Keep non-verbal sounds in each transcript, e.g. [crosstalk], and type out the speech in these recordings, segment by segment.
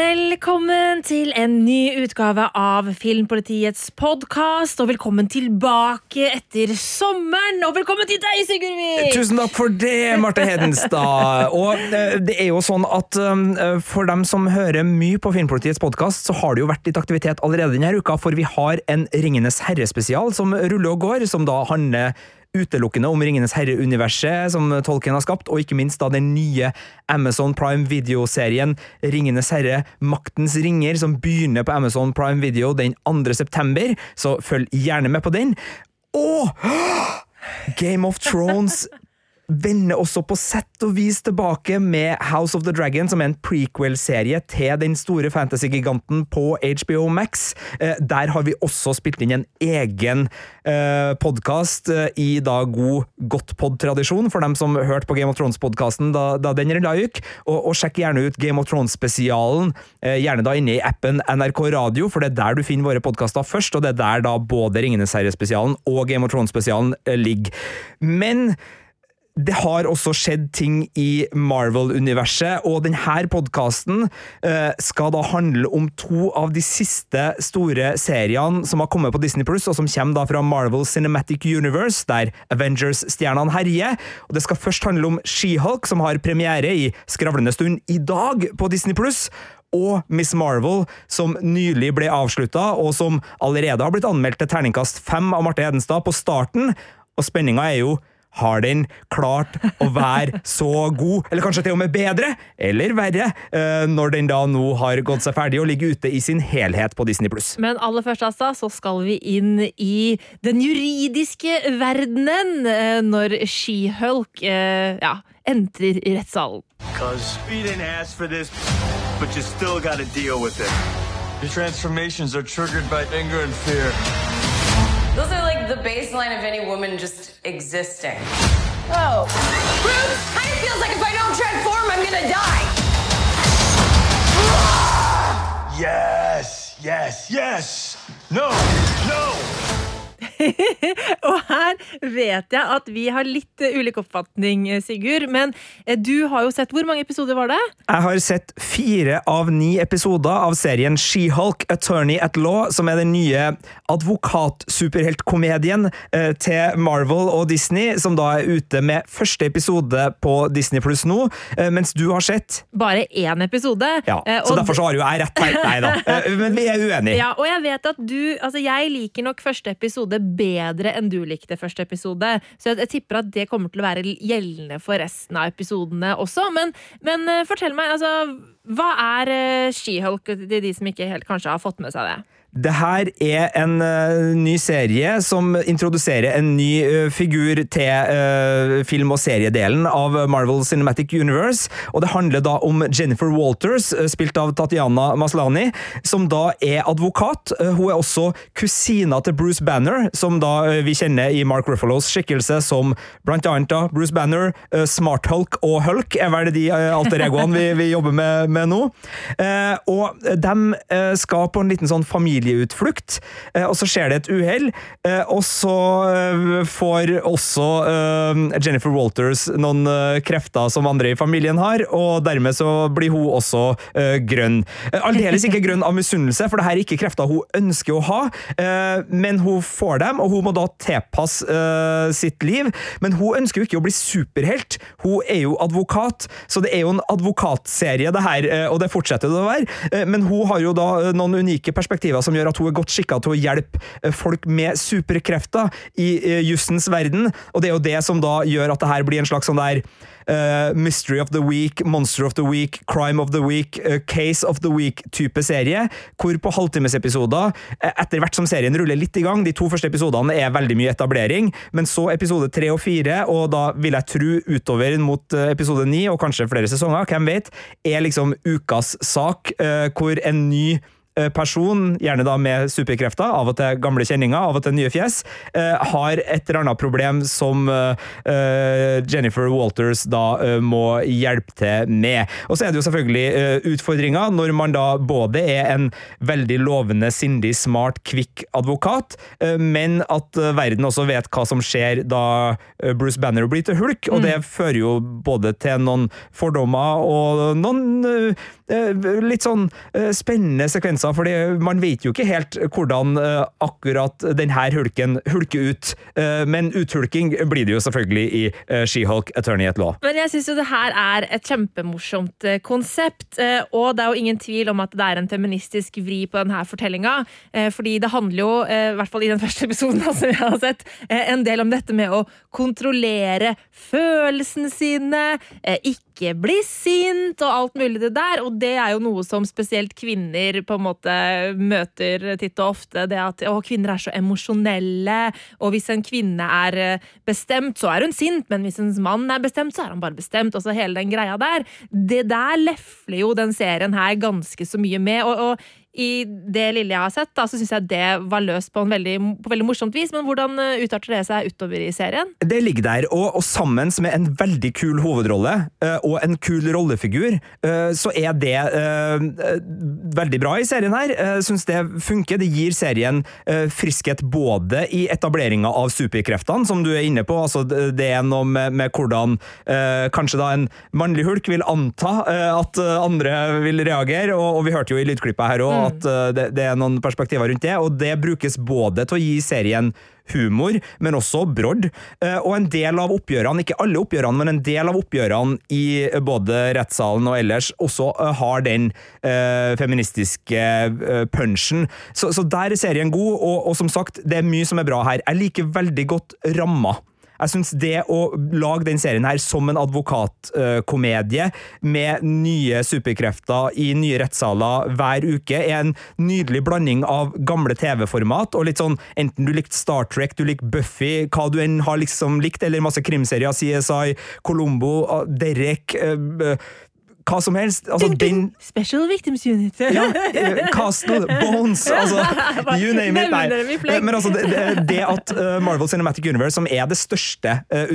Velkommen til en ny utgave av Filmpolitiets podkast. Og velkommen tilbake etter sommeren. Og velkommen til deg, Sigurdvik! Tusen takk for det, Marte Hedenstad. Og eh, det er jo sånn at eh, for dem som hører mye på Filmpolitiets podkast, så har det jo vært litt aktivitet allerede denne uka, for vi har en Ringenes herre-spesial som ruller og går, som da handler utelukkende om Ringenes herre-universet som Tolkien har skapt, og ikke minst da den nye Amazon Prime Video-serien Ringenes herre Maktens ringer, som begynner på Amazon Prime Video den 2. september, så følg gjerne med på den. Og [gasps] Game of Thrones vender også på sett og vis tilbake med House of the Dragon, som er en prequel-serie til den store fantasy-giganten på HBO Max. Eh, der har vi også spilt inn en egen eh, podkast eh, i da god godtpod-tradisjon, for dem som hørte på Game of Thrones-podkasten da, da, den rulla gikk. Og, og, sjekk gjerne ut Game of Thrones-spesialen, gjerne da inne i appen NRK Radio, for det er der du finner våre podkaster først, og det er der da både Ringenes herre-spesialen og Game of Thrones-spesialen ligger. Men det har også skjedd ting i Marvel-universet, og denne podkasten uh, skal da handle om to av de siste store seriene som har kommet på Disney Pluss, og som kommer da fra Marvel Cinematic Universe, der Avengers-stjernene herjer. Og Det skal først handle om She-Hulk, som har premiere i skravlende stund i dag på Disney Pluss og Miss Marvel, som nylig ble avslutta, og som allerede har blitt anmeldt til terningkast fem av Marte Hedenstad på starten. Og spenninga er jo har den klart å være [laughs] så god, eller kanskje til og med bedre, eller verre, når den da nå har gått seg ferdig og ligger ute i sin helhet på Disney pluss. Men aller først, altså, så skal vi inn i den juridiske verdenen når She-Hulk ja, entrer rettssalen. Ask for this. Your transformations are triggered by anger and fear. Those are like the baseline of any woman just existing. Oh. Bruce, kind of feels like if I don't transform, I'm gonna die. Yes, yes, yes. No, no. [laughs] og her vet jeg at vi har litt ulik oppfatning, Sigurd. Men eh, du har jo sett Hvor mange episoder var det? Jeg har sett fire av ni episoder av serien She-Hulk Attorney at Law, som er den nye advokatsuperheltkomedien eh, til Marvel og Disney, som da er ute med første episode på Disney pluss nå, eh, mens du har sett Bare én episode. Ja, så derfor så har jo jeg rett her. Nei da. [laughs] Men vi er uenige. Ja, og jeg vet at du Altså, jeg liker nok første episode bedre enn du likte første episode. Så jeg, jeg, tipper at det kommer til å være gjeldende for resten av episodene også. Men, men uh, fortell meg, altså, hva er uh, She-Hulk til de som ikke helt kanskje har fått med seg det? Det her er en uh, ny serie som introduserer en ny uh, figur til uh, film- og seriedelen av Marvel Cinematic Universe. Og det handler da om Jennifer Walters, spilt av Tatiana Maslani, som da er advokat. hun er også kusina til Bruce Banner, som da vi kjenner i Mark Ruffalos skikkelse som blant annet da Bruce Banner, Smart Hulk og Hulk er vel de alter egoene vi, vi, jobber med, med nå. og de skal på en liten sånn familie familieutflukt, eh, og så skjer det et uhell. Eh, og så eh, får også Jennifer Walters noen krefter som andre i familien har, og dermed så blir hun også grønn. Aldeles ikke grønn av misunnelse, for det her er ikke krefter hun ønsker å ha, men hun får dem, og hun må da tilpasse sitt liv. Men hun ønsker jo ikke å bli superhelt, hun er jo advokat, så det er jo en advokatserie, det her, og det fortsetter det å være. Men hun har jo da noen unike perspektiver som gjør at hun er godt skikka til å hjelpe eh, folk med superkrefter i uh, jussens verden, og det er jo det som da gjør at det her blir en slags sånn der Uh, Mystery of the Week, Monster of the Week, Crime of the Week, uh, Case of the Week-type serie, hvor på halvtimesepisoder, etter hvert som serien ruller litt i gang, de to første episodene er veldig mye etablering, men så episode tre og fire, og da vil jeg tro utover mot episode ni, og kanskje flere sesonger, hvem vet, er liksom ukas sak, hvor en ny eh, person, gjerne da med superkrefter, av og til gamle kjenninger, av og til nye fjes, eh, har et eller annet problem som eh, eh, Jennifer Walters da eh, må hjelpe til med. Og så er det jo selvfølgelig eh, utfordringer når man da både er en veldig lovende, sindig, smart, kvikk advokat, eh, men at eh, verden også vet hva som skjer da eh, Bruce Banner blir til hulk, og det fører jo både til noen fordommer og noen eh, eh, litt sånn eh, spennende sekvenser, fordi man vet jo ikke helt hvordan eh, akkurat denne hulken hulker ut, Eh, men uthulking blir det jo selvfølgelig i eh, She-Hulk Attorney at Law. Men jeg syns jo det her er et kjempemorsomt eh, konsept. eh, Og det er jo ingen tvil om at det er en feministisk vri på denne fortellinga. eh, Fordi det handler jo, eh, i hvert fall i den [laughs] første episoden som jeg har sett, eh, en del om dette med å kontrollere følelsene sine, eh, ikke bli sint og alt mulig det der. Og det er jo noe som spesielt kvinner på en måte møter titt og ofte. Det at å, kvinner er så emosjonelle, og hvis en kvinne er eh, bestemt, så er hun sint, men hvis en mann er bestemt, så er han bare bestemt. Og så hele den greia der. Det der lefler jo den serien her ganske så mye med. og, og i det lille jeg har sett, da, så syns jeg det var løst på, en veldig, på veldig morsomt vis. Men hvordan eh, utarter det seg utover i serien? Det ligger der, og, og sammen med en veldig kul hovedrolle eh, og en kul rollefigur, eh, så er det veldig bra i serien her. Jeg syns det funker. Det gir serien friskhet både i etableringa av superkreftene, som du er inne på. altså Det er noe med, med hvordan kanskje da en mannlig hulk vil anta at andre vil reagere, og, og vi hørte jo i lydklippet her òg at eh, det, det er noen perspektiver rundt det, og det brukes både til å gi serien humor, men også brodd. Eh, Og en del av oppgjørene, ikke alle oppgjørene, men en del av oppgjørene i både rettssalen og ellers, også eh, har den eh, feministiske eh, punchen. Så, så der er serien god, og, og som sagt, det er mye som er bra her. Jeg liker veldig godt ramma. Jeg syns det å lage den serien her som en advokatkomedie med nye superkrefter i nye rettssaler hver uke, er en nydelig blanding av gamle TV-format og litt sånn enten du likte Star Trek, du likte Buffy, hva du enn har liksom likt, eller masse krimserier, CSI, Colombo, Derek eh, hva som helst. Altså, den Special Victims Unit. [laughs] ja, eh, Castle, Bones, altså [laughs] You name it. Nei. Men altså, det, det- at uh, Marvel Cinematic Universe, som er det største uh,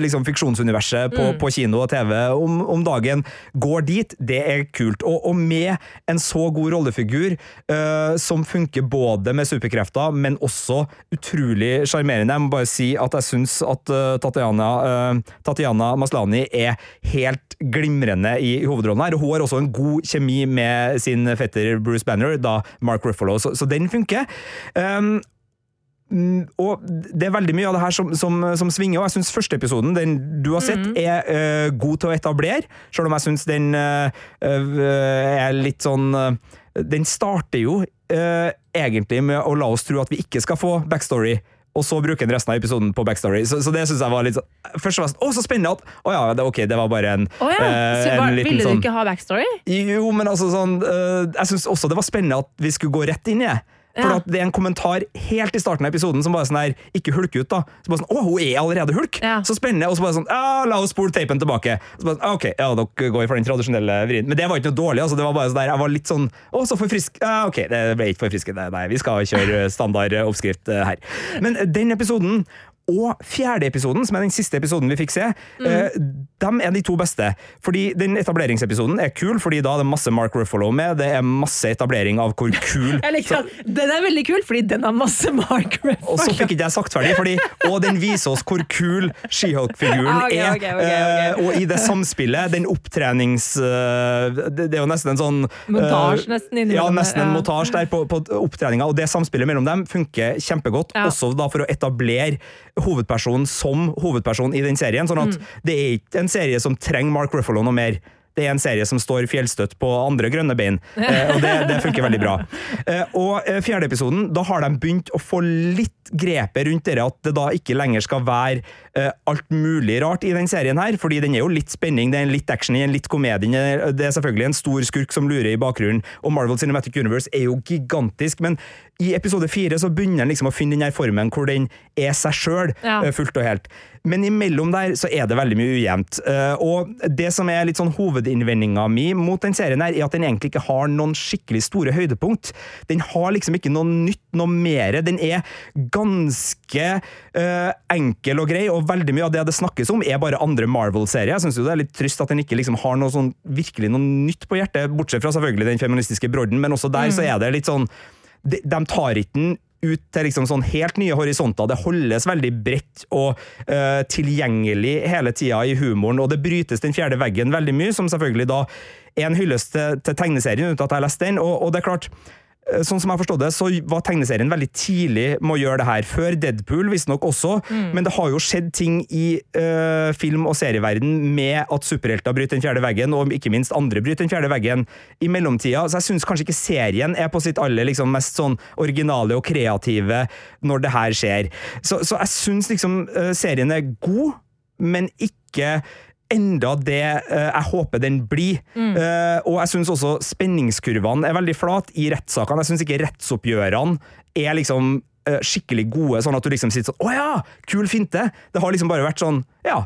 liksom fiksjonsuniverset på, Mm. på kino og TV om, om dagen, går dit, det er kult. Og, og med en så god rollefigur, uh, som funker både med superkrefter, men også utrolig sjarmerende. Jeg må bare si at jeg syns at uh, Tatiana, uh, Tatiana Maslani er helt glimrende i hovedrollen her. og Hun har også en god kjemi med sin fetter Bruce Banner, da Mark Ruffalo, så, så den funker. Um, Mm, og det er veldig mye av det her som, som, som svinger, og jeg syns første episoden, den du har sett, er uh, god til å etablere, selv om jeg syns den eh, er litt sånn uh, Den starter jo egentlig med å la oss tro at vi ikke skal få backstory. Og så bruker han resten av episoden på backstory. Så, så det synes jeg var litt sånn Først og fremst, å, så spennende at Å ja, det, ok, det var bare en, oh, ja. eh, Så en hva, liten ville du sånn ikke ha backstory? jo, men altså sånn eh, Jeg syns også det var spennende at vi skulle gå rett inn i det. For Ja. det er en kommentar helt i starten av episoden som bare sånn her Ikke hulk ut, da. Så bare sånn, Å, hun er allerede hulk! Ja. Så spennende. Og så bare sånn Ja, la oss spole tapen tilbake. Så bare, sånn, «Ah, ok, ja, dere går for den tradisjonelle vrien. Men det var ikke noe dårlig. altså Det var bare sånn der, Jeg var litt sånn Å, så forfrisk... Ja, ok, det ble ikke forfriskende. Nei, vi skal kjøre standard oppskrift eh, her. Men den episoden og fjerde episoden, som er den siste episoden vi fikk se, eh, dem er de to beste. Fordi Den etableringsepisoden er kul, fordi da er det masse Mark Ruffalo med. Det er masse etablering av hvor kul [laughs] at Den er veldig kul, fordi den har masse Mark Ruffalo. Og så fikk ikke jeg sagt ferdig, fordi, og den viser oss hvor kul She-Hulk-figuren okay, er. Okay, okay, ok. eh, Og i det samspillet, den opptrenings... eh, det, det er jo nesten en sånn eh, Montasje nesten innimellom, Ja, nesten en ja. montasje der på, på opptreninga, og det samspillet mellom dem funker kjempegodt. Ja. Også da for å etablere hovedpersonen som hovedperson i den serien. Sånn Mm. at det er ikke en serie som trenger Mark Ruffalo noe mer. Det er en serie som står fjellstøtt på andre grønne bein, eh, og det, det funker veldig bra. Eh, og eh, fjerde episoden, da har de begynt å få litt grepet rundt det at det da ikke lenger skal være alt mulig rart i den serien her, fordi den er jo litt spenning, det er en litt action, i er en litt komedie, det er selvfølgelig en stor skurk som lurer i bakgrunnen, og Marvel Cinematic Universe er jo gigantisk, men i episode fire så begynner den liksom å finne den her formen hvor den er seg sjøl, Ja. fullt og helt. Men imellom der så er det veldig mye ujevnt. Og det som er litt sånn hovedinnvendinga mi mot den serien her, er at den egentlig ikke har noen skikkelig store høydepunkt. Den har liksom ikke noe nytt, noe mere. Den er ganske uh, enkel og grei, og veldig mye av det det snakkes om, er bare andre Marvel-serier. Jeg syns det er litt trist at den ikke liksom har noe sånn, virkelig noe nytt på hjertet, bortsett fra selvfølgelig den feministiske brodden, men også der så er det litt sånn de, de tar ikke den ut til liksom sånn helt nye horisonter. Det holdes veldig bredt og uh, tilgjengelig hele tida i humoren, og det brytes den fjerde veggen veldig mye, som selvfølgelig da er en hyllest til, til tegneserien, uten at jeg har lest den. Og, og det er klart, Sånn som jeg forstod det, så var tegneserien veldig tidlig med å gjøre det her. Før Deadpool, visstnok også, men det har jo skjedd ting i uh, film- og serieverden med at superhelter bryter den fjerde veggen, og ikke minst andre bryter den fjerde veggen i mellomtida. Så jeg syns kanskje ikke serien er på sitt aller liksom, mest sånn originale og kreative når det her skjer. Så, så jeg syns liksom uh, serien er god, men ikke enda det eh, jeg håper den blir. Eh, og jeg syns også spenningskurvene er veldig flat i rettssakene. Jeg syns ikke rettsoppgjørene er liksom eh, skikkelig gode, sånn at du liksom sitter sånn Å ja! Kul finte! Det har liksom bare vært sånn Ja.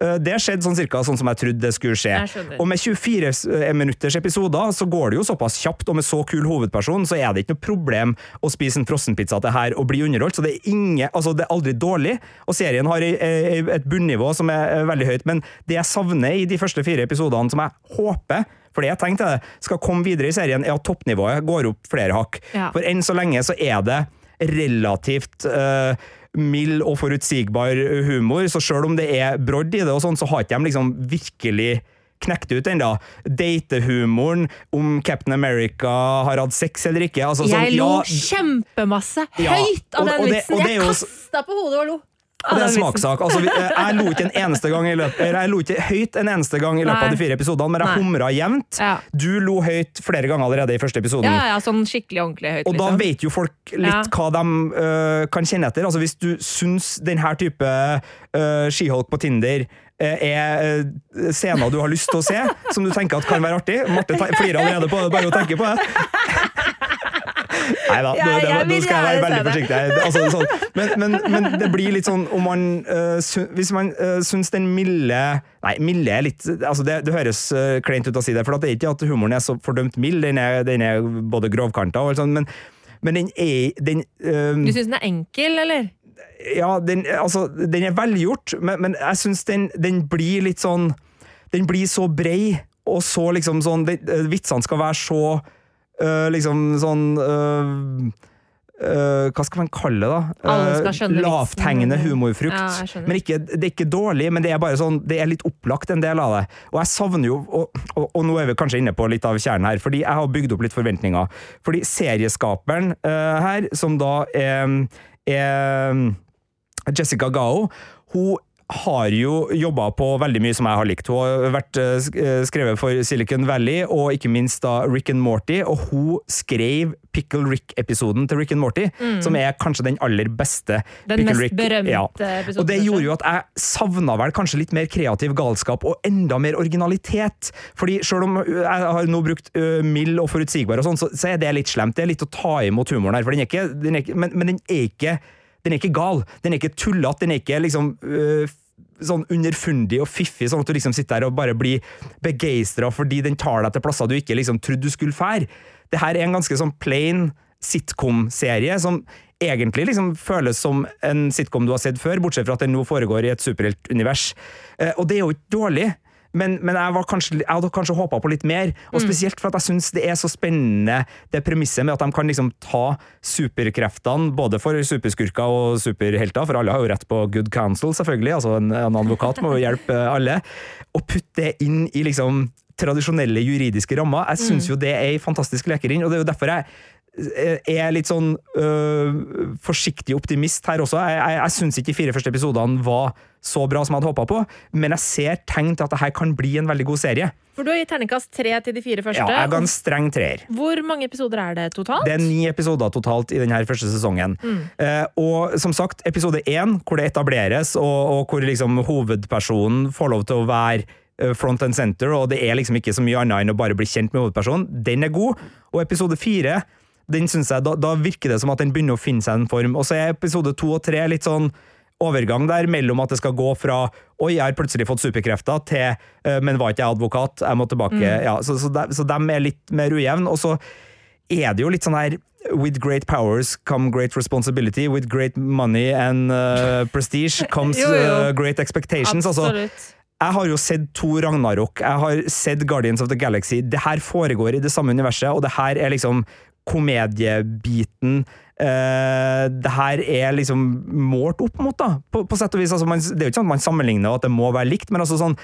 Eh, Det skjedde sånn cirka sånn som jeg trodde det skulle skje. Og med 24 s- eh, minutters episoder så går det jo såpass kjapt, og med så kul hovedperson så er det ikke noe problem å spise en frossenpizza til her og bli underholdt. Så det er ingen, altså det er aldri dårlig, og serien har et bunnivå som er veldig høyt. Men det jeg savner i de første fire episodene, som jeg håper for det jeg tenkte skal komme videre i serien, er at toppnivået går opp flere hakk. Ja. For enn så lenge så er det relativt eh, mild og forutsigbar humor, så selv om det er brodd i det, og sånn, så har ikke de liksom virkelig knekt ut ennå. Datehumoren om Captain America har hatt sex eller ikke. Altså, sånn, Jeg lo ja, kjempemasse Ja, og, av den vitsen. Jeg kasta på hodet og lo. Og det er en smakssak. Altså, eh, jeg lo ikke en eneste gang i løpet Jeg lo ikke høyt en eneste gang i løpet Nei. av de fire episodene, men jeg humra jevnt. Ja. Du lo høyt flere ganger allerede i første episoden. Ja, ja, sånn skikkelig ordentlig høyt, Og da liksom. vet jo folk litt hva de uh, kan kjenne etter. Altså Hvis du syns denne type uh, skiholk på Tinder er scener du har lyst til å se, som du tenker at kan være artig Marte flirer allerede på det, bare å tenke på det. Nei da, nå- skal jeg være veldig forsiktig. Altså, sånn. men, men, men det blir litt sånn om man uh, sy Hvis man uh, syns den milde Nei, milde er litt altså det, det høres uh, kleint ut å si det, for det er ikke at humoren er så fordømt mild. Den er, den er både grovkanta og sånn, men, men den er den, uh, Du syns den er enkel, eller? ja, den, altså, den er velgjort, men, men jeg syns den, den blir litt sånn Den blir så brei, og så liksom sånn det- Vitsene skal være så øh, liksom sånn uh, Uh, hva skal man kalle det, da? Vitsen. Lavthengende humorfrukt. Ja, men ikke, det er ikke dårlig, men det er bare sånn, det er litt opplagt, en del av det. Og jeg savner jo, og, og, og nå er vi kanskje inne på litt av kjernen her, fordi jeg har bygd opp litt forventninger. Fordi serieskaperen uh, her, som da er, er Jessica Gao, hun har jo jobba på veldig mye som jeg har likt. Hun har vært eh, eh, skrevet for Silicon Valley, og ikke minst da Rick and Morty, og hun skrev Pickle Rick-episoden til Rick and Morty, som er kanskje den aller beste Mm. Den Pickle mest Rick. berømte ja. episoden, Og det gjorde jo at jeg savna vel kanskje litt mer kreativ galskap og enda mer originalitet. Fordi selv om jeg har nå brukt uh, mild og forutsigbar og sånn, så, så er det litt slemt. Det er litt å ta imot humoren her, for den er ikke, den er ikke men, men den er ikke den er ikke gal, den er ikke tullete, den er ikke liksom øh, sånn underfundig og fiffig, sånn at du liksom sitter der og bare blir begeistra fordi den tar deg til plasser du ikke liksom trodde du skulle fære. Det her er en ganske sånn plain sitcom-serie som egentlig liksom føles som en sitcom du har sett før, bortsett fra at den nå foregår i et superheltunivers. Eh, og det er jo ikke dårlig. Men, men jeg, var kanskje, jeg hadde kanskje håpa på litt mer, og spesielt for at jeg syns det er så spennende det premisset med at de kan liksom ta superkreftene, både for superskurker og superhelter, for alle har jo rett på good counsel, selvfølgelig, altså en, en advokat må jo hjelpe alle, og putte det inn i liksom tradisjonelle juridiske rammer. Jeg syns jo det er ei fantastisk lekerinn, og det er jo derfor jeg er litt sånn øh, forsiktig optimist her også. Jeg, jeg, jeg syns ikke de fire første episodene var så bra som jeg hadde håpa på, men jeg ser tegn til at det her kan bli en veldig god serie. For du har gitt terningkast tre til de fire første. Ja, jeg ga en streng treer. Hvor mange episoder er det totalt? Det er ni episoder totalt i denne første sesongen. Eh, og som sagt, episode én, hvor det etableres, og, og hvor liksom hovedpersonen får lov til å være eh, front and center, og det er liksom ikke så mye annet enn å bare bli kjent med hovedpersonen, den er god. Og episode fire, den synes jeg, da, da virker det som at den begynner å finne seg en form. Og så er episode to og tre litt sånn overgang der mellom at det skal gå fra Oi, jeg har plutselig fått superkrefter, til uh, Men var ikke jeg advokat? Jeg må tilbake. Ja, så, så, de, så de er litt mer ujevne. Og så er det jo litt sånn her With great powers come great responsibility. With great money and uh, prestige [laughs] comes Jo, jo. uh, great expectations. Altså, Absolutt. jeg har jo sett to Ragnarok, jeg har sett Guardians of the Galaxy. Det her foregår i det samme universet, og det her er liksom komediebiten. Uh, det her er liksom målt opp mot, da, på, på sett og vis. Altså, man, det er jo ikke sånn at man sammenligner og at det må være likt, men altså sånn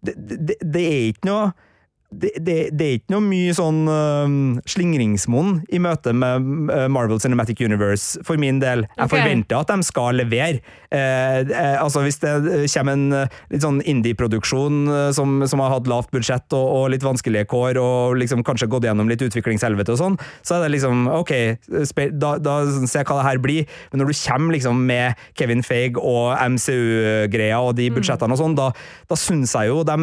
Det, det, det er ikke noe det, det, det er ikke noe mye sånn uh, slingringsmonn i møte med uh, Marvel Cinematic Universe, for min del. Jeg okay. forventer at de skal levere. Uh, uh, altså Hvis det kommer en uh, litt sånn indie-produksjon som, som har hatt lavt budsjett og, og litt vanskelige kår, og liksom kanskje gått gjennom litt utviklingshelvete og sånn, så er det liksom OK, da, da se hva det her blir. Men når du kommer liksom med Kevin Feig og MCU-greia og de budsjettene og sånn, da, da syns jeg jo de,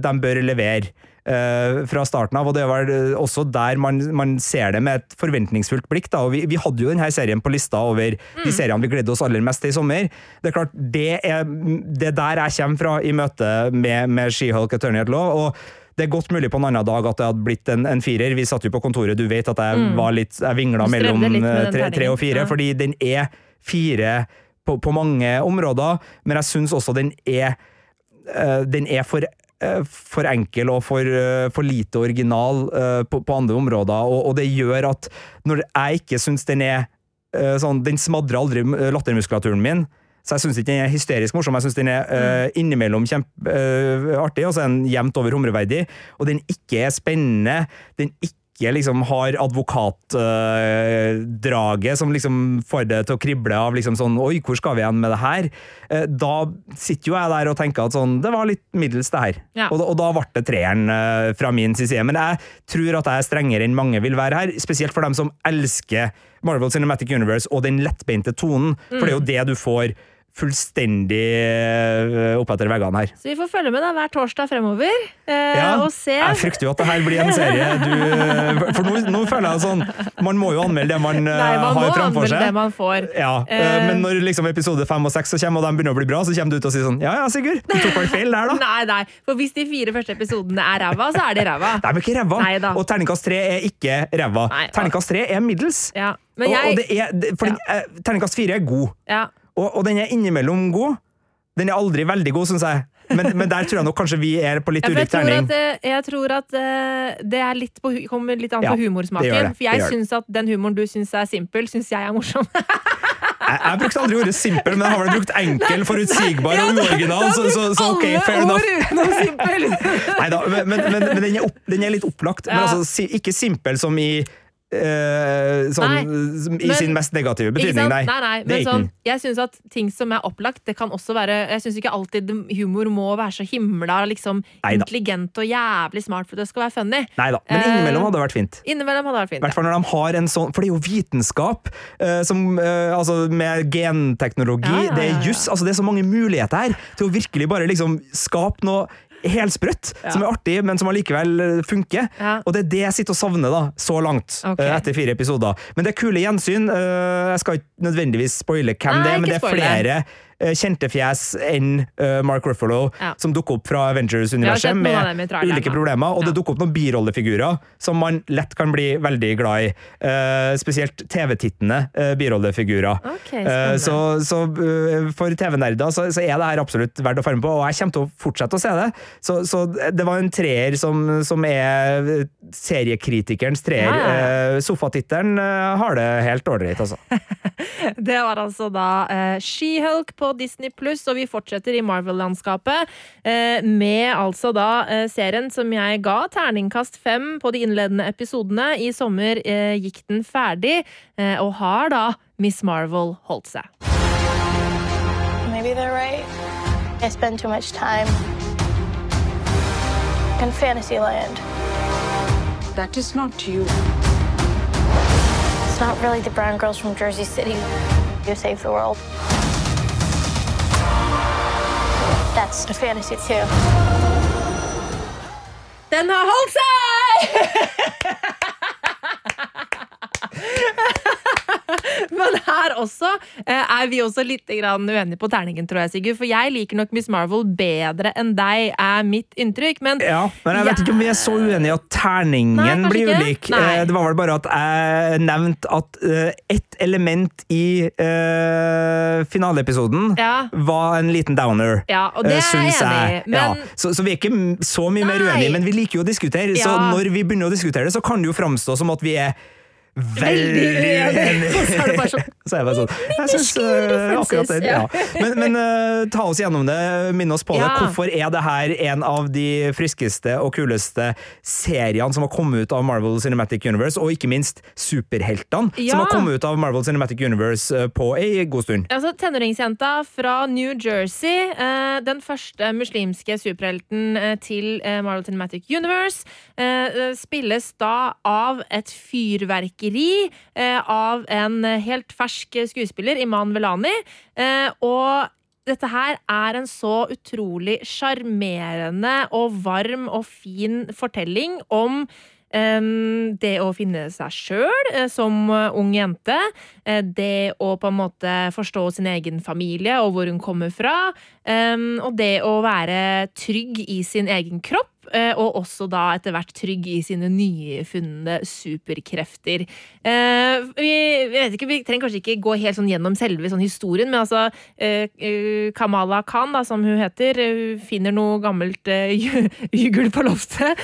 de bør levere fra starten av, og det vel også der man, man ser det med et forventningsfullt blikk. Da. og vi, vi hadde jo denne serien på lista over de seriene vi gledde oss aller mest til i sommer. Det er klart, det er det er der jeg kommer fra i møte med, med She-Hulk Attorney at Law. og det er godt mulig på en annen dag at det hadde blitt en, en firer. Vi satt jo på kontoret, du vet at jeg var litt, jeg vingla mellom eh, tre, tre og fire, ja. fordi den er fire på, på mange områder, men jeg syns også den er eh, den er for, eh, for enkel og for, eh, for lite original eh, på, på andre områder, og, og det gjør at når jeg ikke syns den er eh, sånn Den smadrer aldri eh, lattermuskulaturen min. Så jeg syns ikke den er hysterisk morsom, jeg syns den er uh, innimellom kjempeartig, og så er den jevnt over humreverdig. Og den ikke er spennende, den ikke liksom har advokatdraget som liksom får det til å krible av liksom sånn Oi, hvor skal vi igjen med det her? Uh, da sitter jo jeg der og tenker at sånn Det var litt middels, det her. Ja. Og, og da ble det treeren uh, fra min side. Men jeg tror at jeg er strengere enn mange vil være her, spesielt for dem som elsker Marvel Cinematic Universe og den lettbeinte tonen, for det er jo det du får fullstendig oppetter etter veggene her. Så vi får følge med da hver torsdag fremover eh, Ja, og se. Jeg frykter jo at det her blir en serie du For nå, nå føler jeg sånn Man må jo anmelde det man, eh, Nei, man har framfor seg. det man får. Ja, eh, Eh. Men når liksom episode fem og seks kommer, og de begynner å bli bra, så kommer du ut og sier sånn Ja ja, Sigurd, du tok vel feil der, da. [laughs] Nei, nei, for hvis de fire første episodene er ræva, så er de ræva. De er ikke ræva. Nei. Og terningkast tre er ikke ræva. Terningkast tre er middels. Ja, men og, og det er, for den, eh, terningkast fire er god, ja. Og, og den er innimellom god. Den er aldri veldig god, syns jeg. Men, men der tror jeg nok kanskje vi er på litt Ja, ulik terning. at, eh, jeg tror at eh, det er litt på, kommer litt an Ja, på det gjør humorsmaken. det, For jeg det syns at den humoren du syns er simpel, syns jeg er morsom. [laughs] Jeg, jeg brukte aldri ordet simpel, men jeg har vel brukt enkel, forutsigbar og uoriginal, så, så, så ok, fair enough. Nei da, men, men, men den, er opp, den er litt opplagt. Men altså, ikke simpel som i eh, sånn, som I men- sin mest negative betydning, nei. nei, nei men sånn, jeg syns at ting som er opplagt, det kan også være Jeg syns ikke alltid humor må være så himla liksom, intelligent og jævlig smart for at det skal være funny. Neida, men Eh, innimellom hadde det vært fint. Innimellom hadde det vært fint. hvert fall når de har en sånn For det er jo vitenskap eh, som, eh, altså med genteknologi. Ja, ja, ja, Det er juss. Altså det er så mange muligheter her til å virkelig bare liksom skape noe helsprøtt som er artig, men som allikevel eh, funker. Ja. Og det er det jeg sitter og savner da, så langt, eh, etter fire episoder. Men det er kule gjensyn. Eh, Jeg skal ikke nødvendigvis spoile hvem Nei, det er, men det er flere kjente fjes enn eh, Mark Ruffalo Ja. som dukker opp fra Avengers-universet med ulike problemer. Og det dukker opp noen birollefigurer som man lett kan bli veldig glad i. Uh, spesielt TV-tittende uh, birollefigurer. Okay, uh, så så eh, for TV-nerder så, så er det her absolutt verdt å følge med på, og jeg kommer til å fortsette å se det. Så, så det var en treer som, som er seriekritikerens treer. Ja, ja. Eh, Sofatittelen eh, har det helt ålreit, altså. [laughs] Det var altså da eh, She-Hulk på Disney Pluss, og vi fortsetter i Marvel-landskapet eh, med altså da eh, serien som jeg ga terningkast fem på de innledende episodene. I sommer eh, gikk den ferdig, eh, og har da Miss Marvel holdt seg. Maybe they're right. I spend too much time in Fantasyland. That is not you. It's not really the brown girls from Jersey City who saved the world. That's a fantasy too. Den har holdt seg! [laughs] [laughs] Men her også eh, er vi også litt grann uenige på terningen, tror jeg, Sigurd. For jeg liker nok Miss Marvel bedre enn deg, er mitt inntrykk. Men Ja, men jeg vet ikke om vi er så uenige at terningen Nei, blir ulik. Nei. Eh, Det var vel bare at jeg nevnte at eh, ett element i eh, finaleepisoden Ja. var en liten downer. Ja, og det er jeg enig i, men- ja. så, så vi er ikke så mye mer uenige, men vi liker jo å diskutere. Så når vi begynner å diskutere det, så kan det jo framstå som at vi er Veldig enig! [laughs] så er det bare sånn, Så jeg bare sånn Jeg synes, differences, akkurat det. Ja. Men, men uh, ta oss gjennom det, minn oss på det. Ja. Hvorfor er det her en av de friskeste og kuleste seriene som har kommet ut av Marvel Cinematic Universe, og ikke minst superheltene Ja. som har kommet ut av Marvel Cinematic Universe eh, på ei god stund? Altså, Tenåringsjenta fra New Jersey, uh, den første muslimske superhelten eh, til eh, Marvel Cinematic Universe, eh, eh, spilles da av et fyrverkeri eh, av en eh, helt fersk skuespiller, Iman Velani. Eh, og dette her er en så utrolig sjarmerende og varm og fin fortelling om em, det å finne seg sjøl som eh, ung jente. eh, Det å på en måte forstå sin egen familie og hvor hun kommer fra. Og det å være trygg i sin egen kropp. Eh, Og også da etter hvert trygg i sine nyfunne superkrefter. Eh, Vi, ikke, vi trenger kanskje ikke gå helt sånn gjennom selve sånn historien, men altså eh, Kamala Khan, da, som hun heter, hun finner noe gammelt [laughs] jugel på loftet,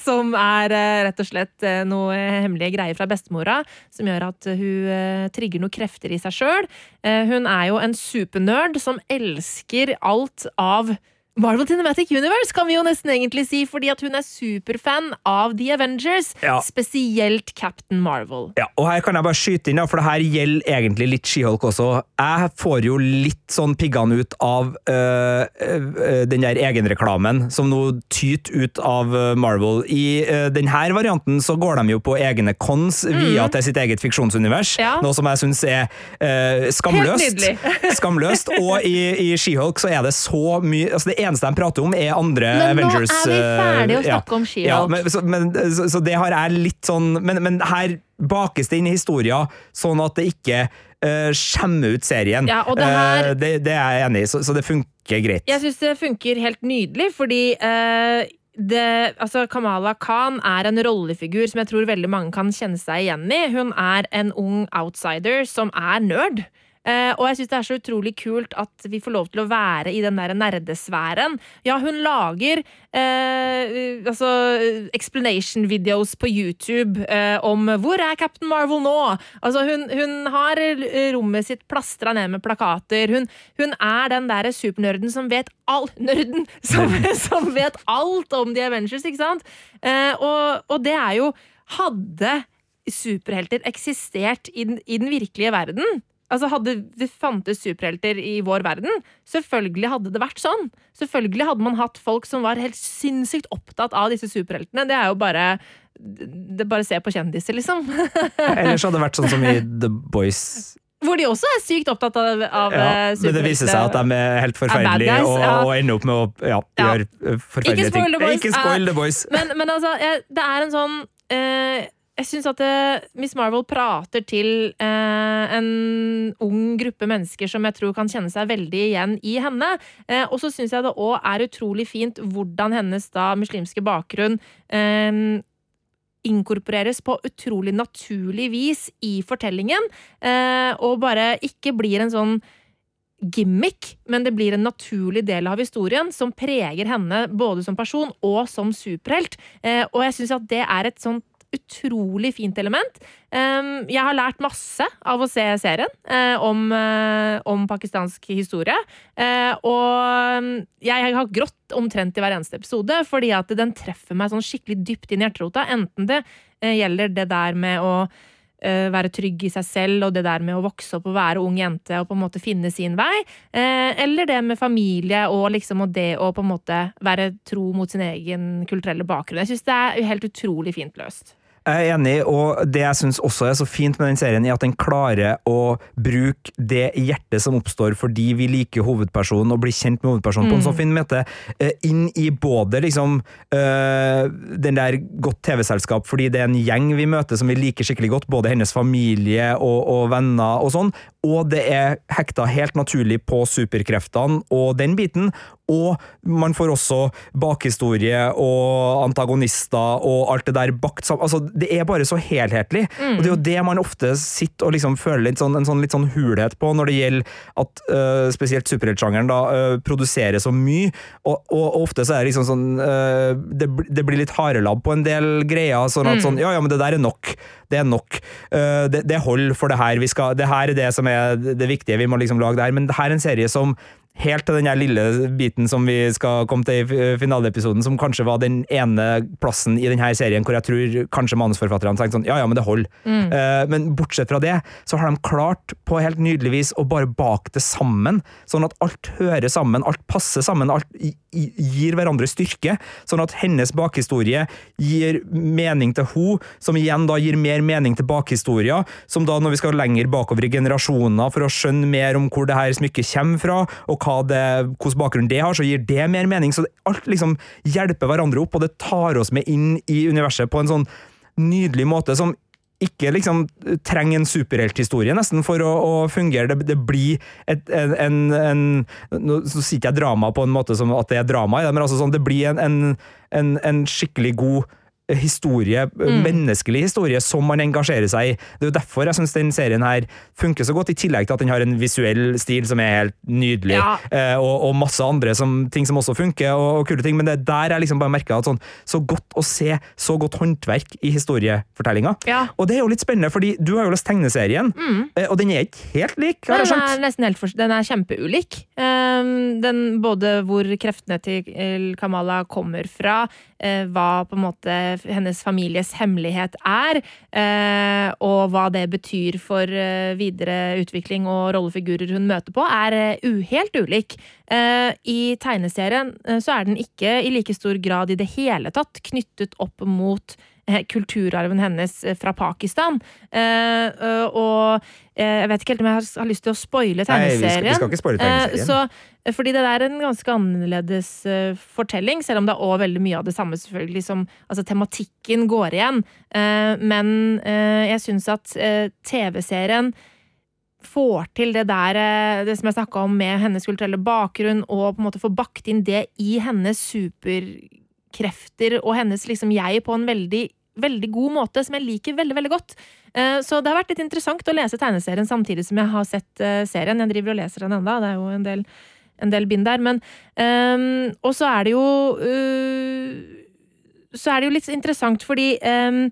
som er rett og slett noe hemmelige greier fra bestemora, som gjør at hun trigger noen krefter i seg sjøl. Hun er jo en supernerd som elsker alt av Marvel Cinematic Universe, kan vi jo nesten egentlig si, fordi at hun er superfan av The Avengers, Ja. spesielt Captain Marvel. Ja, og her kan jeg bare skyte inn, for det her gjelder egentlig litt She-Hulk også. Jeg får jo litt sånn piggene ut av øh, øh, den der egenreklamen som nå tyter ut av øh, Marvel. I øh, denne varianten så går de jo på egne cons via til sitt eget fiksjonsunivers, Mm. Ja. noe som jeg syns er øh, skamløst. nydelig. [laughs] skamløst. Og i, i She-Hulk så er det så mye altså Det eneste de prater om, er andre Men nå er vi ferdige å snakke snakke om She-Hulk. Ja, men, så, men, så, så det har jeg litt sånn Men, men her bakes det inn i historia, sånn at det ikke uh, skjemmer ut serien. Ja, og det her- uh, det, det er jeg enig i, så, så det funker greit. Jeg syns det funker helt nydelig, fordi uh, det, altså Kamala Khan er en rollefigur som jeg tror veldig mange kan kjenne seg igjen i. Hun er en ung outsider som er nerd. Eh, og jeg syns det er så utrolig kult at vi får lov til å være i den der nerdesfæren. Ja, hun lager eh, altså explanation videos på YouTube eh, om 'Hvor er Captain Marvel nå?' Altså, hun, hun har rommet sitt plastra ned med plakater. Hun, hun er den derre supernerden som vet all Nerden! Som, [laughs] som vet alt om The Avengers, ikke sant? Eh, og, og det er jo Hadde superhelter eksistert i den, i den virkelige verden Altså Hadde det fantes superhelter i vår verden, selvfølgelig hadde det vært sånn. Selvfølgelig hadde man hatt folk som var helt sinnssykt opptatt av disse superheltene. Det er jo bare det er bare se på kjendiser, liksom. Ellers hadde det vært sånn som i The Boys. Hvor de også er sykt opptatt av, av Ja, eh, men det viser seg at de er helt forferdelige guys, og, ja. og ender opp med å ja, gjøre eh, forferdelige Ikke spoil ting. The Boys. Ikke spoil The Boys. Men, men altså, det er en sånn eh, Jeg syns at eh, Miss Marvel prater til eh, en ung gruppe mennesker som jeg tror kan kjenne seg veldig igjen i henne. Eh, og så syns jeg det òg er utrolig fint hvordan hennes da muslimske bakgrunn inkorporeres på utrolig naturlig vis i fortellingen, og bare ikke blir en sånn gimmick, men det blir en naturlig del av historien som preger henne både som person og som superhelt. Og jeg syns at det er et sånt utrolig fint element. Jeg har lært masse av å se serien eh, om, eh, om pakistansk historie. Eh, og um, jeg har grått omtrent i hver eneste episode, fordi at den treffer meg sånn skikkelig dypt inn i hjerterota. Enten det gjelder det der med å være trygg i seg selv, og det der med å vokse opp og være ung jente og på en måte finne sin vei. Eller det med familie og liksom og det å på en måte være tro mot sin egen kulturelle bakgrunn. Jeg syns det er helt utrolig fint løst. Jeg er enig, og det jeg syns også er så fint med den serien, er at den klarer å bruke det hjertet som oppstår fordi vi liker hovedpersonen og blir kjent med hovedpersonen på en så fin måte, eh, inn i både liksom eh, den der godt TV-selskap, fordi det er en gjeng vi møter som vi liker skikkelig godt, både hennes familie og, og venner og sånn, og det er hekta helt naturlig på superkreftene og den biten, og man får også bakhistorie og antagonister og alt det der bakt sammen. Altså, det er bare så helhetlig. Og det er jo det man ofte sitter og liksom føler litt sånn, en sånn, litt sånn hulhet på når det gjelder at uh, spesielt superheltsjangeren da øh, produserer så mye, og, og, og ofte så er det liksom sånn uh, det, det blir litt harelabb på en del greier, sånn at sånn, ja, ja, men det der er nok. Det er nok. Det, det holder for det her. Vi skal, det her er det som er det viktige. Vi må liksom lage det her. Men det her er en serie som Helt til den lille biten som vi skal komme til i finaleepisoden, som kanskje var den ene plassen i denne serien hvor jeg tror kanskje manusforfatterne tenkte sånn Ja, ja, men det holder. Eh, men bortsett fra det, så har de klart på helt nydelig vis å bare bake det sammen, sånn at alt hører sammen, alt passer sammen, alt gir hverandre styrke. Sånn at hennes bakhistorie gir mening til hun, som igjen da gir mer mening til bakhistoria, som da når vi skal lenger bakover i generasjoner for å skjønne mer om hvor det her smykket kommer fra, og hva det, hvordan bakgrunn det har, så gir det mer mening. Så alt liksom hjelper hverandre opp, og det tar oss med inn i universet på en sånn nydelig måte som ikke liksom trenger en superhelthistorie nesten for å, å fungere. Det, det blir et, en, en, en Nå sier ikke jeg drama på en måte som at det er drama i det, men altså sånn, det blir en, en skikkelig god historie, menneskelig historie, som man engasjerer seg i. Det er jo derfor jeg syns den serien her funker så godt, i tillegg til at den har en visuell stil som er helt nydelig, Ja. eh, og, og masse andre som, ting som også funker, og, og kule ting, men det er der jeg liksom bare merker at sånn, så godt å se så godt håndverk i historiefortellinga. Ja. Og det er jo litt spennende, fordi du har jo lest tegneserien, mm. og den er ikke helt lik, har jeg Den er nesten helt for, den er kjempeulik. Um, den, både hvor kreftene til eh, Kamala kommer fra, uh, hva på en måte hennes families hemmelighet er, eh, og hva det betyr for eh, videre utvikling og rollefigurer hun møter på, er eh, helt ulik. I tegneserien så er den ikke i like stor grad i det hele tatt knyttet opp mot kulturarven hennes eh, fra Pakistan. Eh, eh, og jeg vet ikke helt om jeg har, lyst til å spoile Nei, vi skal- vi tegneserien. skal ikke spoile tegneserien. Så, fordi det er en ganske annerledes fortelling, selv om det er også veldig mye av det samme, selvfølgelig, som altså, tematikken går igjen. Eh, men jeg syns at TV-serien får til det der Det som jeg snakka om med hennes kulturelle bakgrunn, og på en måte får bakt inn det i hennes superkrefter og hennes liksom jeg på en veldig veldig god måte, som jeg liker veldig veldig godt. Eh, Så det har vært litt interessant å lese tegneserien samtidig som jeg har sett eh, serien. Jeg driver og leser den enda, det er jo en del, en del bind der. Men um, Og så er det jo uh, Så er det jo litt interessant fordi um,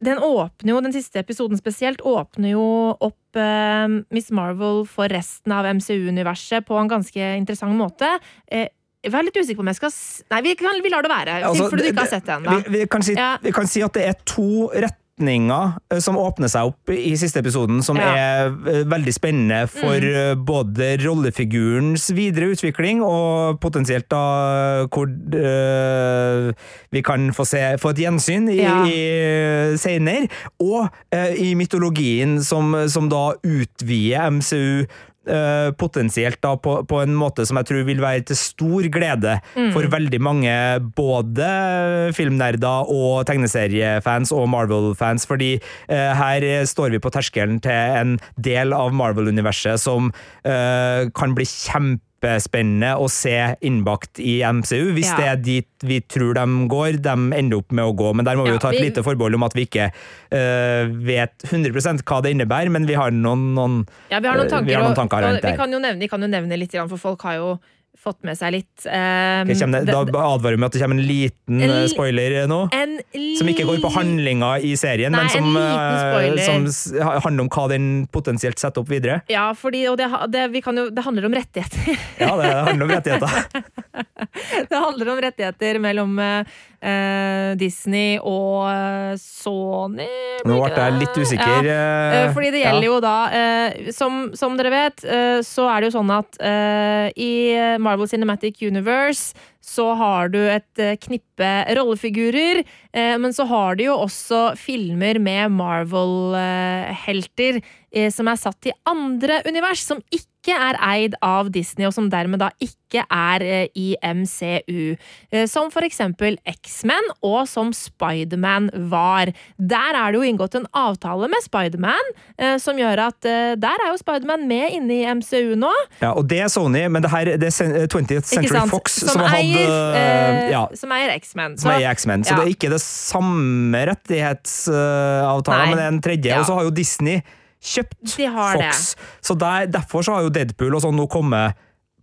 den åpner jo, den siste episoden spesielt, åpner jo opp eh, Miss Marvel for resten av MCU-universet på en ganske interessant måte. Eh, jeg er litt usikker på om jeg skal Nei, vi, kan, vi lar det være, Altså, fordi du ikke har sett det ennå. Vi, vi, kan si, Ja. vi kan si at det er to retninger eh, som åpner seg opp i siste episoden, som Ja. er eh, veldig spennende for Mm. eh, både rollefigurens videre utvikling, og potensielt da hvor eh, vi kan få, se, få et gjensyn i, Ja. i senere, og eh, i mytologien som, som da utvider MCU potensielt da på, på en måte som jeg tror vil være til stor glede for veldig mange både filmnerder og tegneseriefans og Marvel-fans, fordi eh, her står vi på terskelen til en del av Marvel-universet som eh, kan bli kjempespennende å se innbakt i MCU, hvis Ja. det er dit vi tror de går, de ender opp med å gå. Men der må vi jo ta et vi- lite forbehold om at vi ikke uh, vet 100% hva det innebærer, men vi har noen, noen Ja, vi har noen Eh, tanker, vi har noen tanker og rundt vi kan jo nevne, vi kan jo nevne litt, for folk har jo fått med seg litt. Um, okay, det, da advarer vi med at det kommer en liten En eh, spoiler nå. en Som ikke går på handlinga i serien, Nei, men som, spoiler. som handler om hva den potensielt setter opp videre. Ja, fordi, og det, det, vi kan jo, det handler om rettigheter. Ja, det handler om rettigheter. [laughs] det handler om rettigheter mellom eh, Disney og Sony. Nå ble jeg litt usikker. Ja. Fordi det gjelder jo da uh, som, som dere vet, så er det jo sånn at i Marvel Cinematic Universe så har du et eh, knippe rollefigurer, eh, men så har du jo også filmer med Marvel-helter eh, som er satt i andre univers, som ikke er eid av Disney, og som dermed da ikke er eh, i MCU. Eh, Som for eksempel X-Men, og som Spiderman var. Der er det jo inngått en avtale med Spiderman, eh, som gjør at der er jo Spiderman med inne i MCU nå. Ja, og det er Sony, men det her det er Cen- 20th Century? Fox som, som, eier, eh, eh, ja, som eier X-Men. som Så- er X-Men. Så ja. det er ikke det samme rettighetsavtalen, men det er en tredje. Ja. Og så har jo Disney kjøpt De har Fox. Så der, derfor så har jo Deadpool og sånn nå kommet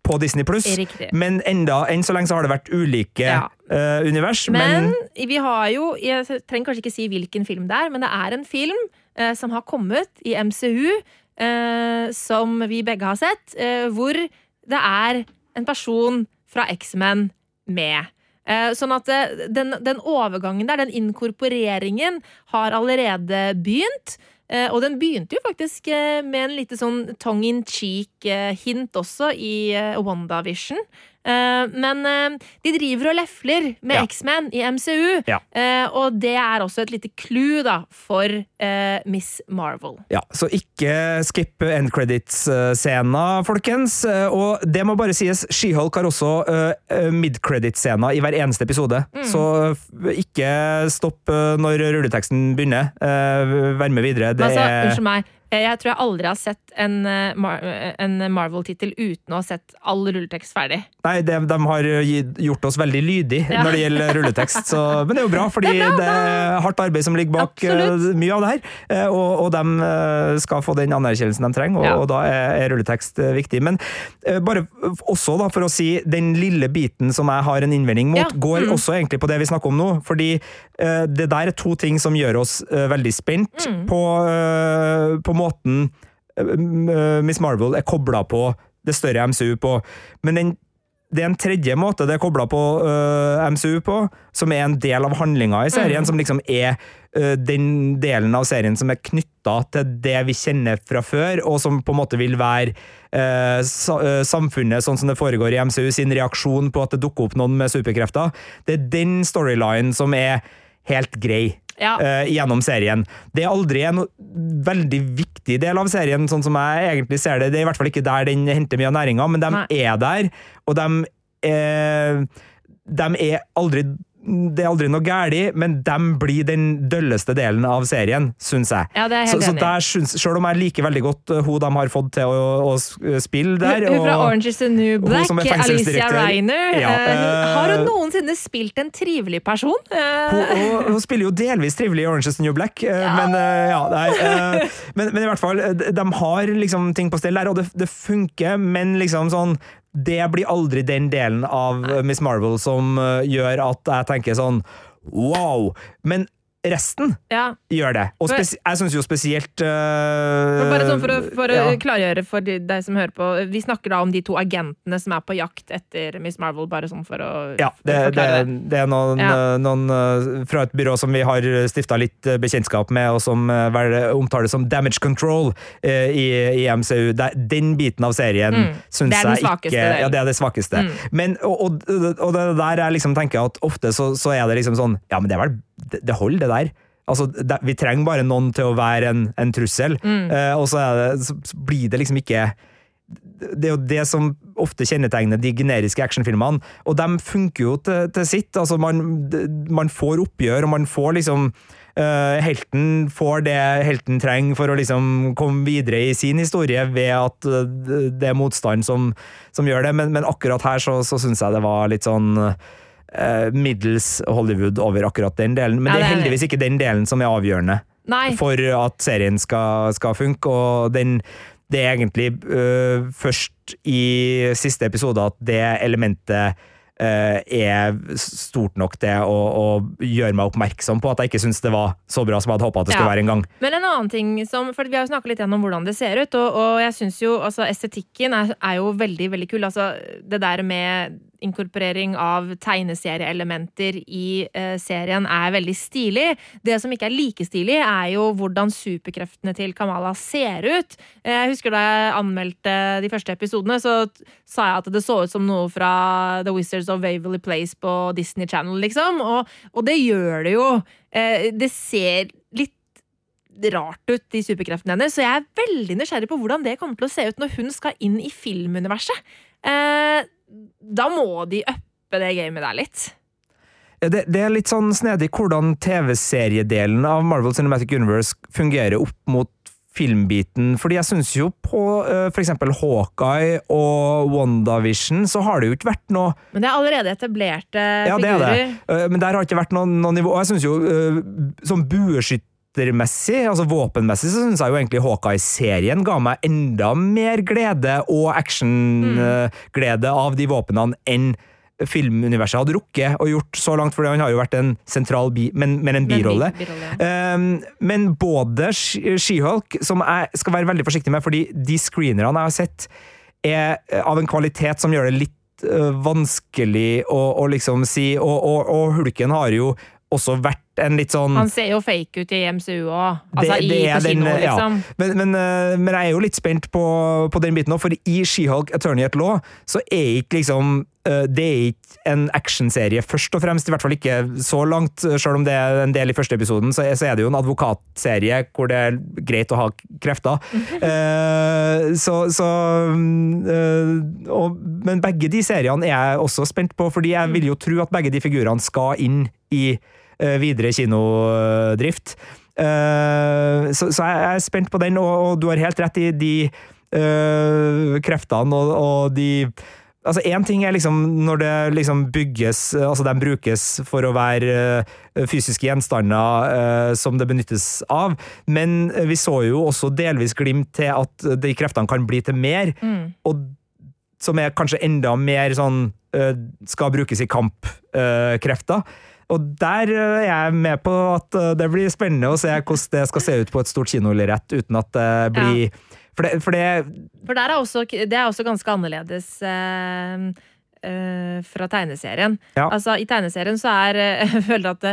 på Disney pluss. Men enda, enn så lenge så har det vært ulike Ja. uh, univers. Men Men, vi har jo Jeg trenger kanskje ikke si hvilken film det er, men det er en film uh, som har kommet i MCU, uh, som vi begge har sett, eh, hvor det er en person fra X-Men med. Eh, Sånn at eh, den, den overgangen der, den inkorporeringen, har allerede begynt. Eh, Og den begynte jo faktisk eh, med en lite sånn tongue in cheek-hint også i eh, WandaVision. Eh, Men eh, de driver og lefler med Ja. X-Men i MCU, Ja. eh, og det er også et lite clou da, for eh, Miss Marvel. ja, så ikke skip end credits-scena, folkens. Eh, Og det må bare sies, She-Hulk har også uh, mid-credit-scena i hver eneste episode. Mm. Så ikke stopp eh, når rulleteksten begynner. Vær med videre. Det altså, er unnskyld meg, eh, jeg tror jeg aldri har sett en, eh, Mar en Marvel-tittel uten å ha sett all rulletekst ferdig. Nei, de, de har gjort oss veldig lydige Ja. når det gjelder rulletekst. Så, men det er jo bra, fordi [laughs] det Det er, er hardt arbeid som ligger bak Absolutt. eh, mye av det her. Eh, Og, og de eh, skal få den anerkjennelsen de trenger, og, Ja. og da er, er rulletekst eh, viktig. Men eh, bare også da, for å si den lille biten som jeg har en innvending mot, Ja, går mm. også egentlig på det vi snakker om nå. Fordi eh, det der er to ting som gjør oss eh, veldig spent Mm. på, eh, på måten eh, Miss Marvel er kobla på det større MCU på. Men den det er en tredje måte det er kobla på uh, MCU på, som er en del av handlinga i serien, som liksom er uh, den delen av serien som er knytta til det vi kjenner fra før, og som på en måte vil være uh, sa, samfunnet sånn som det foregår i MCU, sin reaksjon på at det dukker opp noen med superkrefter. Det er den storylinen som er helt grei. Ja. uh, gjennom serien. Det er aldri en veldig viktig del av serien, sånn som jeg egentlig ser det. Det er i hvert fall ikke der den henter mye av næringa, men de Nei. er der, og de er, de er aldri det er aldri noe galt, men de blir den dølleste delen av serien, syns jeg. Ja, det er helt så enig så der selv om jeg liker veldig godt uh, hun de har fått til å, å spille der Hun fra Orange is the New Black, som Alicia. Reiner. Ja, uh, eh, har hun noensinne spilt en trivelig person? Uh, Hun, hun, hun spiller jo delvis trivelig i Orange is the New Black, eh, men, eh, ja, nei, eh, men, men i hvert fall, eh, de har liksom ting på stell der, og det, det funker, men liksom sånn det blir aldri den delen av Miss Marvel som eh, gjør at jeg tenker sånn wow! Men resten ja. gjør det. Og jeg syns jo spesielt uh, Bare sånn for å, for å ja. klargjøre for de- deg som hører på. Vi snakker da om de to agentene som er på jakt etter Miss Marvel, bare sånn for å Ja, det, det, det. det er noen, Ja. eh, noen eh, fra et byrå som vi har stifta litt eh, bekjentskap med, og som eh, vel omtales som Damage Control uh, i, i MCU. Den biten av serien Mm. syns jeg ikke. Ja, det er det svakeste. Mm. Men, og, og, og det der jeg liksom tenker at ofte så, så er det liksom sånn Ja, men det er vel Det, det holder, det der. Altså, det, vi trenger bare noen til å være en, en trussel, Mm. eh, og så, det, så, blir det liksom ikke det er jo det som ofte kjennetegner de generiske actionfilmene, og de funker jo til, til sitt. Altså, man, man får oppgjør, og man får liksom eh, Helten får det helten trenger for å liksom komme videre i sin historie, ved at eh, det er motstand som, som gjør det, men, men akkurat her så, så syns jeg det var litt sånn middels Hollywood over akkurat den delen. Men Ja, det det er er heldigvis ikke den delen som er avgjørende Nei. for at serien skal, skal funke, og den, det er egentlig øh, først i siste episode at det elementet øh, er stort nok til å, å gjøre meg oppmerksom på at jeg ikke syns det var så bra som jeg hadde håpa det skulle Ja. være en gang. Men en annen ting som, for Vi har jo snakket litt gjennom hvordan det ser ut, og, og jeg synes jo altså, estetikken er, er jo veldig veldig kul. Altså, det der med inkorporering av tegneserieelementer i eh, serien er veldig stilig. Det som ikke er like stilig, er jo hvordan superkreftene til Kamala ser ut. Jeg husker da jeg anmeldte de første episodene, så sa jeg at det så ut som noe fra The Wizards of Waverly Place på Disney Channel, liksom. Og, og det gjør det jo. Eh, Det ser litt rart ut, de superkreftene hennes. Så jeg er veldig nysgjerrig på hvordan det kommer til å se ut når hun skal inn i filmuniverset. Eh, da må de uppe det gamet der litt. Det, det er litt sånn snedig hvordan TV-seriedelen av Marvel Cinematic Universe fungerer opp mot filmbiten, fordi jeg syns jo på uh, for eksempel Hawkeye og WandaVision så har det jo ikke vært noe Men det er allerede etablerte Ja, det er figurer. det. Uh, men der har det ikke vært noe, noe nivå. Og jeg syns jo uh, sånn bueskyttermessig, altså våpenmessig, så syns jeg jo egentlig Hawkeye-serien ga meg enda mer glede og actionglede av de våpnene enn filmuniverset hadde rukket å gjort så langt, for han har jo vært en sentral bi, men, men en Men bi- birolle. birolle, Um, men både She- She-Hulk, som jeg skal være veldig forsiktig med, fordi de screenerne jeg har sett, er eh, av en kvalitet som gjør det litt eh, vanskelig å, å liksom si, og, og, og Hulken har jo også vært en litt sånn Han ser jo fake ut i MCU òg. Altså det- det i på kino, den, ja. liksom. Men, men, eh, men jeg er jo litt spent på, på den biten òg, for i She-Hulk Attorney at Law så er ikke liksom eh, Det er ikke en actionserie, først og fremst. I hvert fall ikke så langt, selv om det er en del i første episoden. Så er, det jo en advokatserie hvor det er greit å ha krefter. uh, så så eh, og, Men begge de seriene er jeg også spent på, fordi jeg vil jo tro at begge de figurene skal inn i videre kinodrift. Eh, så, så jeg er spent på den, og, og du har helt rett i de eh, kreftene og, og de Altså Én ting er liksom når det liksom bygges, altså de brukes for å være eh, fysiske gjenstander eh, som det benyttes av, men vi så jo også delvis glimt til at de kreftene kan bli til mer, og som er kanskje enda mer sånn eh, skal brukes i kampkrefter. Og der eh, er jeg med på at eh, det blir spennende å se hvordan det skal se ut på et stort kinolerret, uten at det blir For det, for det For er også, det er også ganske annerledes eh, eh, fra tegneserien. Ja. Altså, I tegneserien så er [laughs] Jeg føler at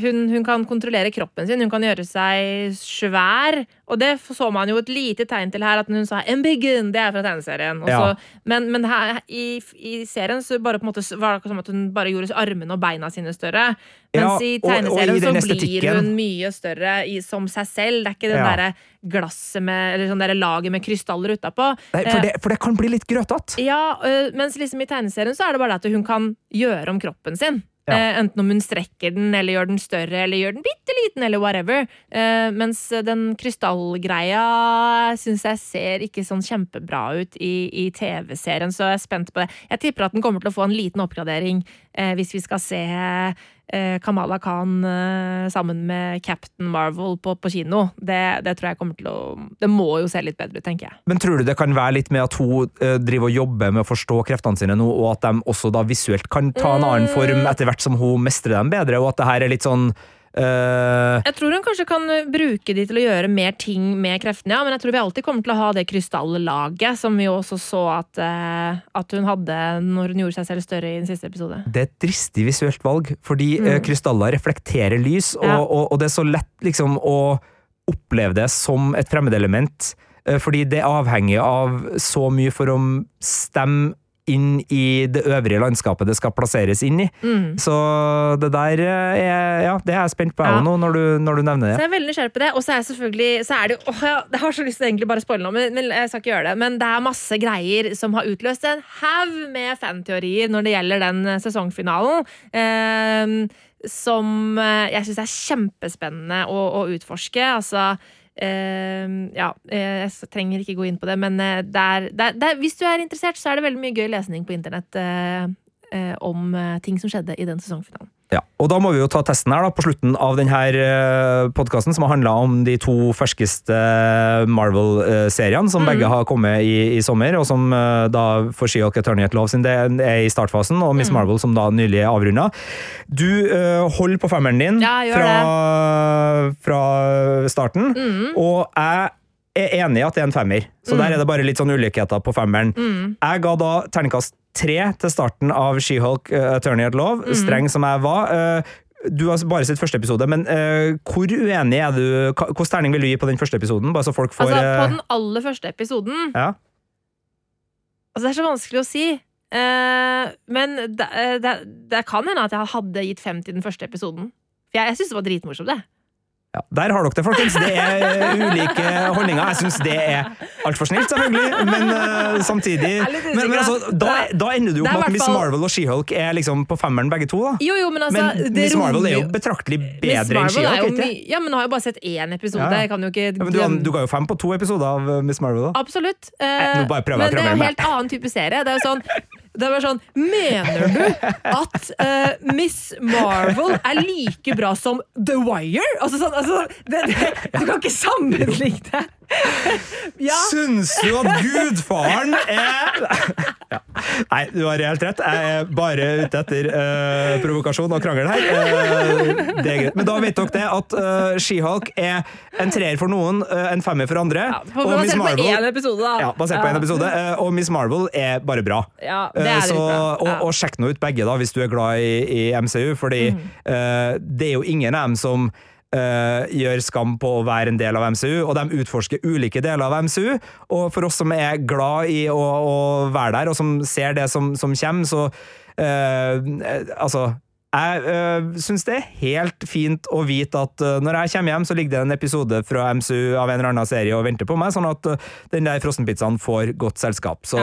hun, hun kan kontrollere kroppen sin, hun kan gjøre seg svær. Og det så man jo et lite tegn til her, at hun sa 'embiggen'. Det er fra tegneserien. Ja. men men her, i, i serien så bare på en måte var det som at hun bare gjorde armene og beina sine større. Ja, Mens i og- og i tegneserien så blir hun mye større i, som seg selv. Det er ikke det Ja. derre glasset med Eller sånn derre laget med krystaller utapå. For, Eh, det, for det kan bli litt grøtete. ja, mens liksom i tegneserien så er det bare det at hun kan gjøre om kroppen sin. Ja. Eh, enten om hun strekker den, eller gjør den større, eller gjør den bitte liten, eller whatever. Eh, mens den krystallgreia syns jeg ser ikke sånn kjempebra ut i, i TV-serien, så jeg er spent på det. Jeg tipper at den kommer til å få en liten oppgradering eh, hvis vi skal se Kamala Khan eh, sammen med Captain Marvel på, på kino. Det, det tror jeg kommer til å Det må jo se litt bedre ut, tenker jeg. Men tror du det kan være litt med at hun eh, driver og jobber med å forstå kreftene sine nå, og at de også da visuelt kan ta en annen Mm. form etter hvert som hun mestrer dem bedre, og at det her er litt sånn eh, Jeg tror hun kanskje kan uh, bruke de til å gjøre mer ting med kreftene, ja, men jeg tror vi alltid kommer til å ha det krystallaget, som vi også så at, uh, at hun hadde når hun gjorde seg selv større i den siste episode. Det er et dristig visuelt valg, fordi eh, krystaller reflekterer lys, og, Mm. Ja. og, og det er så lett liksom å oppleve det som et fremmedelement, eh, fordi det er avhengig av så mye for å stemme inn i det øvrige landskapet det skal plasseres inn i. Så det der eh, er, ja, det er jeg spent på jeg Mm. Ja. nå, når du, når du nevner det. Så jeg er veldig nysgjerrig på det. Og så er jeg selvfølgelig så er det, jo- åh, Jeg har så lyst til egentlig bare å spoile noe, men, men jeg skal ikke gjøre det. Men det er masse greier som har utløst en haug med fanteorier når det gjelder den eh, sesongfinalen. Eh, som eh, jeg syns er kjempespennende å, å utforske. Altså ja, eh, jeg trenger ikke gå inn på det, men eh, det er, det er, det er, hvis du er interessert, så er det veldig mye gøy lesning på internett eh, om ting som skjedde i den sesongfinalen. Ja, og da må vi jo ta testen her da, på slutten av denne podkasten, som har handla om de to ferskeste Marvel-seriene, som begge har kommet i, i sommer, og som eh, da for She-Hulk Attorney at Love sin del er i startfasen, og Miss Marvel som da nylig er avrunda. Du uh, holder på femmeren din Ja, fra, fra starten, og jeg er enig i at det er en femmer, så der er det bare litt sånn ulikheter på femmeren. Jeg ga da terningkast tre til starten av She-Hulk uh, Attorney at Love, mm. streng som jeg var. Uh, du har bare sett første episode, men uh, hvor uenig er du? Hvilken terning vil du gi på den første episoden? Bare så folk får Altså, på den aller første episoden ja. Altså, det er så vanskelig å si. Men det, det, det kan hende at jeg hadde gitt fem til den første episoden. For jeg, jeg syns det var dritmorsomt, det. Ja, der har dere det, folkens. Det er ulike holdninger. Jeg syns det er altfor snilt, selvfølgelig, men uh, samtidig men, men altså, da. da, ender du opp med at Miss Marvel og She-Hulk er liksom på femmeren begge to. da. Jo, jo, men altså Men Miss Marvel er jo betraktelig bedre enn She-Hulk. Ja, men nå har jeg bare sett én episode. Ja. Jeg kan jo ikke Ja, men du, du ga jo fem på to episoder av uh, Miss Marvel. da. Absolutt. Eh, nå bare prøver jeg å men det er en helt annen type serie. Det er jo sånn [laughs] det var sånn, Mener du at uh, Miss Marvel er like bra som The Wire? Altså sånn, altså, det, det, Du kan ikke sammenligne det! Ja, Syns du at gudfaren er ja. Nei, du har helt rett. Jeg er bare ute etter uh, provokasjon og krangel her. Uh, det er greit. Men da vet dere det at uh, She-Hulk er en treer for noen, uh, en femmer for andre. for Basert på én episode, da. ja, basert på en episode. og Miss Marvel er bare bra. Ja, det er så, bra. og, Ja. og sjekk nå ut begge, da, hvis du er glad i, i MCU, fordi Mm. det er jo ingen av dem som eh, gjør skam på å være en del av MCU, og de utforsker ulike deler av MCU. Og for oss som er glad i å, å være der, og som ser det som, som kommer, så uh, Altså jeg øh, syns det er helt fint å vite at øh, når jeg kommer hjem, så ligger det en episode fra MSU av en eller annen serie og venter på meg, sånn at øh, den der frossenpizzaen får godt selskap. Så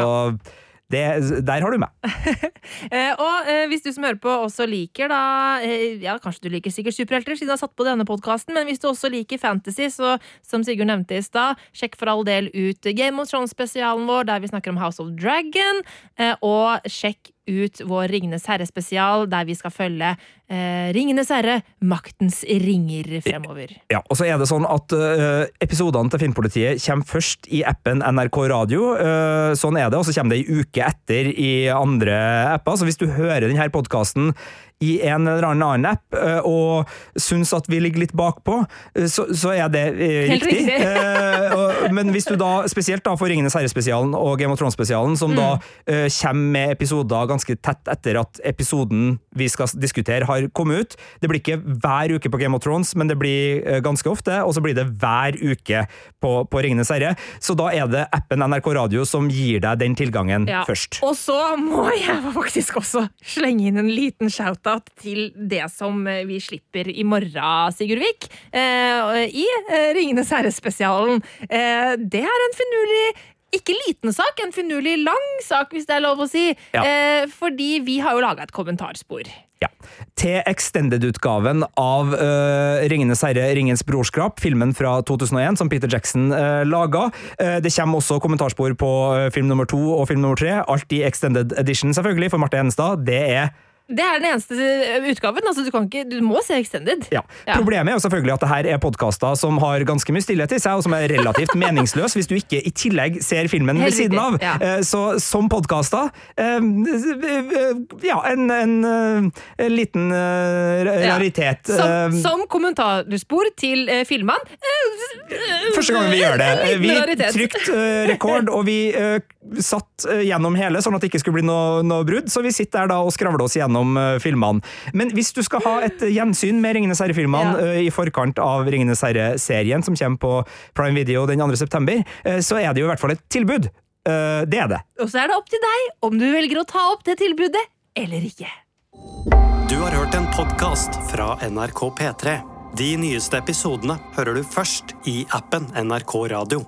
det, der har du meg. [laughs] Eh, og eh, hvis du som hører på også liker da eh, Ja, kanskje du liker sikkert superhelter, siden du har satt på denne podkasten, men hvis du også liker fantasy, så som Sigurd nevnte i stad, sjekk for all del ut Game of Thrones-spesialen vår, der vi snakker om House of Dragon, eh, og sjekk ut vår Ringenes herre-spesial, der vi skal følge eh, Ringenes herre, maktens ringer, fremover. Ja, og så er det sånn at øh, episodene til Filmpolitiet kommer først i appen NRK Radio. øh, sånn er det, og så kommer det ei uke etter i andre apper. Så hvis du hører denne podkasten i en eller annen app øh, og syns at vi ligger litt bakpå, øh, så, så er det Helt riktig. riktig. Eh, men hvis du da, spesielt da for Ringenes herre-spesialen og Game of Thrones-spesialen, som da uh, kommer med episoder ganske tett etter at episoden vi skal diskutere har kommet ut. Det blir ikke hver uke på Game of Thrones, men det blir ganske ofte, og så blir det hver uke på, på Ringenes herre. Så da er det appen NRK Radio som gir deg den tilgangen Ja. først. Og så må jeg [laughs] faktisk også slenge inn en liten shout-out til det som eh, vi slipper i morgen, Sigurd Vik. Eh, I eh, Ringenes herre-spesialen. Eh, det er en finurlig ikke liten sak, en finurlig lang sak, hvis det er lov å si. Ja. Eh, fordi vi har jo laga et kommentarspor. Ja. Til extended-utgaven av uh, Ringenes herre, Ringens brorskap, filmen fra 2001 som Peter Jackson uh, laga. Uh, det kommer også kommentarspor på uh, film nummer to og film nummer tre. Alt i extended edition, selvfølgelig, for Marte Enestad. Det er Det er den eneste eh, utgaven. altså Du, kan ikke, du må se Extended. Ja. Ja. Problemet er jo selvfølgelig at det her er podkaster som har ganske mye stillhet i seg, og som er relativt meningsløs hvis du ikke i tillegg ser filmen Helt ved siden av. ja. Eh, Så som podkaster Ja, en, en, eh, en liten raritet. Ja. Som, Eh, som kommentarspor til eh, filmene. Første gang vi gjør det. [laughs] Vi eh, rekord, og vi eh, satt eh, gjennom hele, sånn at det ikke skulle bli noe, noe brudd. Så vi sitter der da og skravler oss gjennom eh, filmene. Men hvis du skal ha et gjensyn med Ringenes herre-filmene Ja. eh, i forkant av Ringenes herre-serien, som kommer på Prime Video den 2. september, eh, så er det jo i hvert fall et tilbud. Eh, det er det. Og så er det opp til deg om du velger å ta opp det tilbudet eller ikke. Du har hørt en podkast fra NRK P3. De nyeste episodene hører du først i appen NRK Radio.